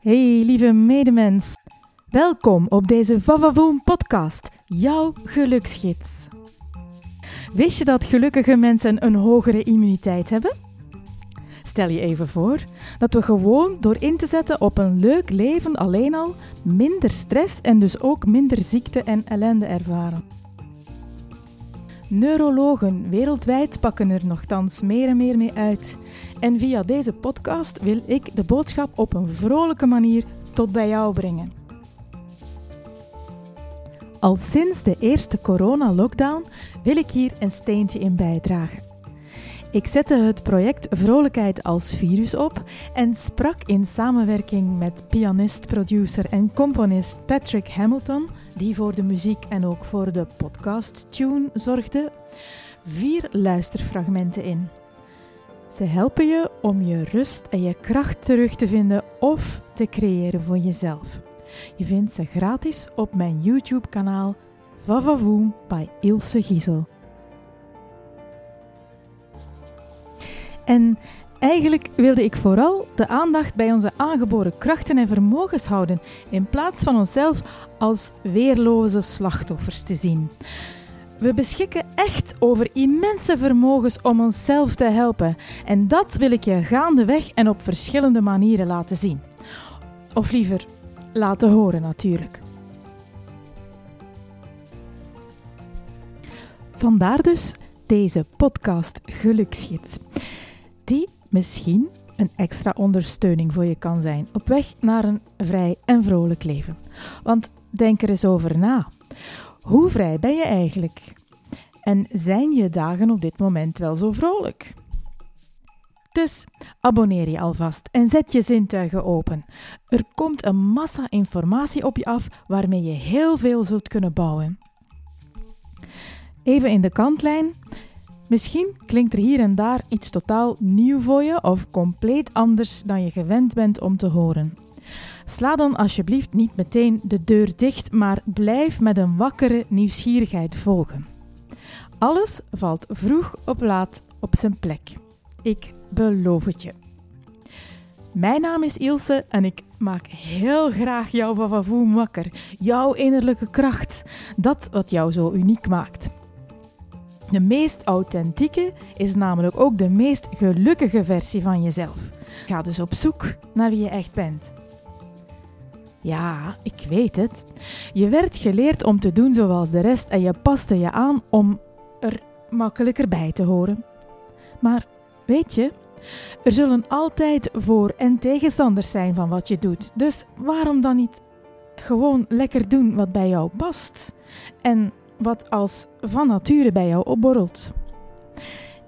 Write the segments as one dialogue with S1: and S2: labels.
S1: Hey lieve medemens, welkom op deze Vavavoom podcast, jouw geluksgids. Wist je dat gelukkige mensen een hogere immuniteit hebben? Stel je even voor dat we gewoon door in te zetten op een leuk leven alleen al minder stress en dus ook minder ziekte en ellende ervaren. Neurologen wereldwijd pakken er nogthans meer en meer mee uit. En via deze podcast wil ik de boodschap op een vrolijke manier tot bij jou brengen. Al sinds de eerste corona-lockdown wil ik hier een steentje in bijdragen. Ik zette het project Vrolijkheid als virus op en sprak in samenwerking met pianist, producer en componist Patrick Hamilton, die voor de muziek en ook voor de podcast-tune zorgde, vier luisterfragmenten in. Ze helpen je om je rust en je kracht terug te vinden of te creëren voor jezelf. Je vindt ze gratis op mijn YouTube-kanaal Vavavoom bij Ilse Giesel. En eigenlijk wilde ik vooral de aandacht bij onze aangeboren krachten en vermogens houden, in plaats van onszelf als weerloze slachtoffers te zien. We beschikken echt over immense vermogens om onszelf te helpen. En dat wil ik je gaandeweg en op verschillende manieren laten zien. Of liever, laten horen natuurlijk. Vandaar dus deze podcast Geluksgids, misschien een extra ondersteuning voor je kan zijn op weg naar een vrij en vrolijk leven. Want denk er eens over na. Hoe vrij ben je eigenlijk? En zijn je dagen op dit moment wel zo vrolijk? Dus abonneer je alvast en zet je zintuigen open. Er komt een massa informatie op je af waarmee je heel veel zult kunnen bouwen. Even in de kantlijn. Misschien klinkt er hier en daar iets totaal nieuw voor je of compleet anders dan je gewend bent om te horen. Sla dan alsjeblieft niet meteen de deur dicht, maar blijf met een wakkere nieuwsgierigheid volgen. Alles valt vroeg op laat op zijn plek. Ik beloof het je. Mijn naam is Ilse en ik maak heel graag jouw vavavoom wakker. Jouw innerlijke kracht. Dat wat jou zo uniek maakt. De meest authentieke is namelijk ook de meest gelukkige versie van jezelf. Ga dus op zoek naar wie je echt bent. Ja, ik weet het. Je werd geleerd om te doen zoals de rest en je paste je aan om er makkelijker bij te horen. Maar weet je, er zullen altijd voor- en tegenstanders zijn van wat je doet. Dus waarom dan niet gewoon lekker doen wat bij jou past? En wat als van nature bij jou opborrelt.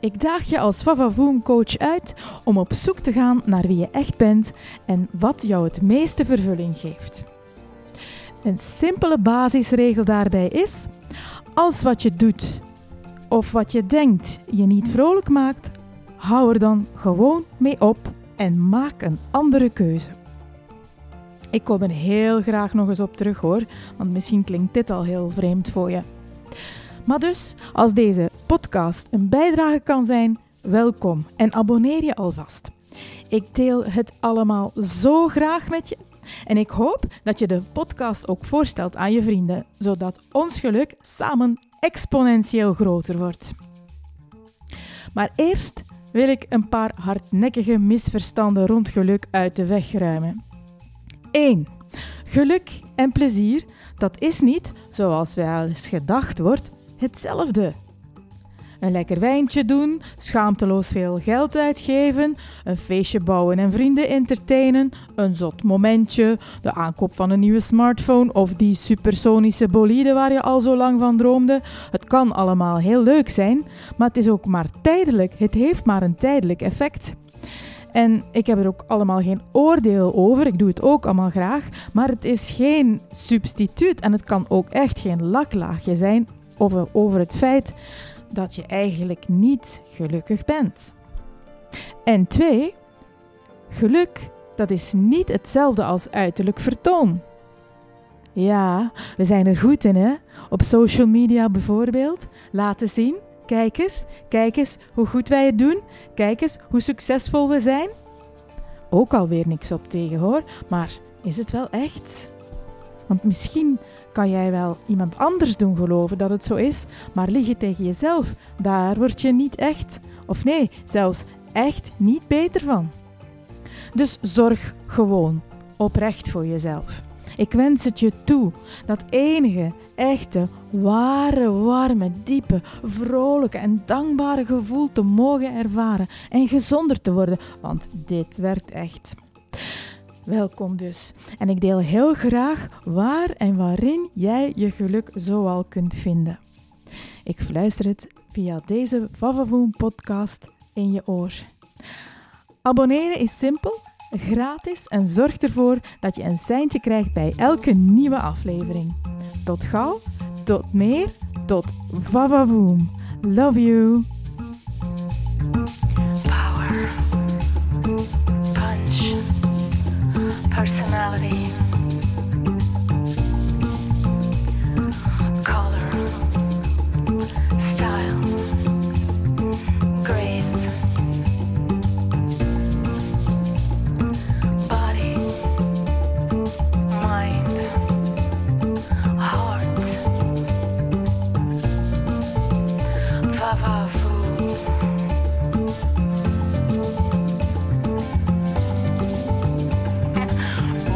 S1: Ik daag je als Vavavoom coach uit om op zoek te gaan naar wie je echt bent en wat jou het meeste vervulling geeft. Een simpele basisregel daarbij is: als wat je doet of wat je denkt je niet vrolijk maakt, hou er dan gewoon mee op en maak een andere keuze. Ik kom er heel graag nog eens op terug hoor, want misschien klinkt dit al heel vreemd voor je. Maar dus, als deze podcast een bijdrage kan zijn, welkom en abonneer je alvast. Ik deel het allemaal zo graag met je. En ik hoop dat je de podcast ook voorstelt aan je vrienden, zodat ons geluk samen exponentieel groter wordt. Maar eerst wil ik een paar hardnekkige misverstanden rond geluk uit de weg ruimen. 1. Geluk en plezier, dat is niet, zoals wel eens gedacht wordt, hetzelfde. Een lekker wijntje doen, schaamteloos veel geld uitgeven, een feestje bouwen en vrienden entertainen, een zot momentje, de aankoop van een nieuwe smartphone of die supersonische bolide waar je al zo lang van droomde. Het kan allemaal heel leuk zijn, maar het is ook maar tijdelijk. Het heeft maar een tijdelijk effect. En ik heb er ook allemaal geen oordeel over. Ik doe het ook allemaal graag. Maar het is geen substituut en het kan ook echt geen laklaagje zijn over, over het feit dat je eigenlijk niet gelukkig bent. En twee, geluk dat is niet hetzelfde als uiterlijk vertoon. Ja, we zijn er goed in, hè? Op social media bijvoorbeeld. Laten zien. Kijk eens, kijk eens hoe goed wij het doen. Kijk eens hoe succesvol we zijn. ook alweer niks op tegen hoor, maar is het wel echt? Want misschien kan jij wel iemand anders doen geloven dat het zo is, maar liegen tegen jezelf, daar word je niet echt, of nee, zelfs echt niet beter van. Dus zorg gewoon oprecht voor jezelf. Ik wens het je toe, dat enige, echte, ware, warme, diepe, vrolijke en dankbare gevoel te mogen ervaren en gezonder te worden, want dit werkt echt. Welkom dus. En ik deel heel graag waar en waarin jij je geluk zoal kunt vinden. Ik fluister het via deze Vavavoom podcast in je oor. Abonneren is simpel, gratis en zorg ervoor dat je een seintje krijgt bij elke nieuwe aflevering. Tot gauw, tot meer, tot Vavavoom. Love you.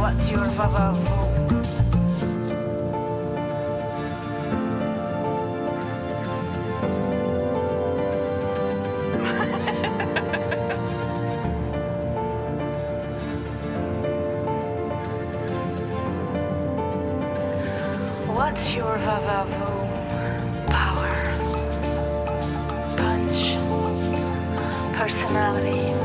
S2: What's your vava What's your vavavoom power, punch, personality,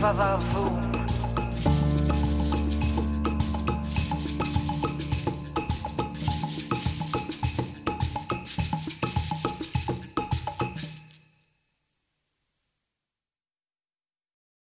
S2: va, va, va.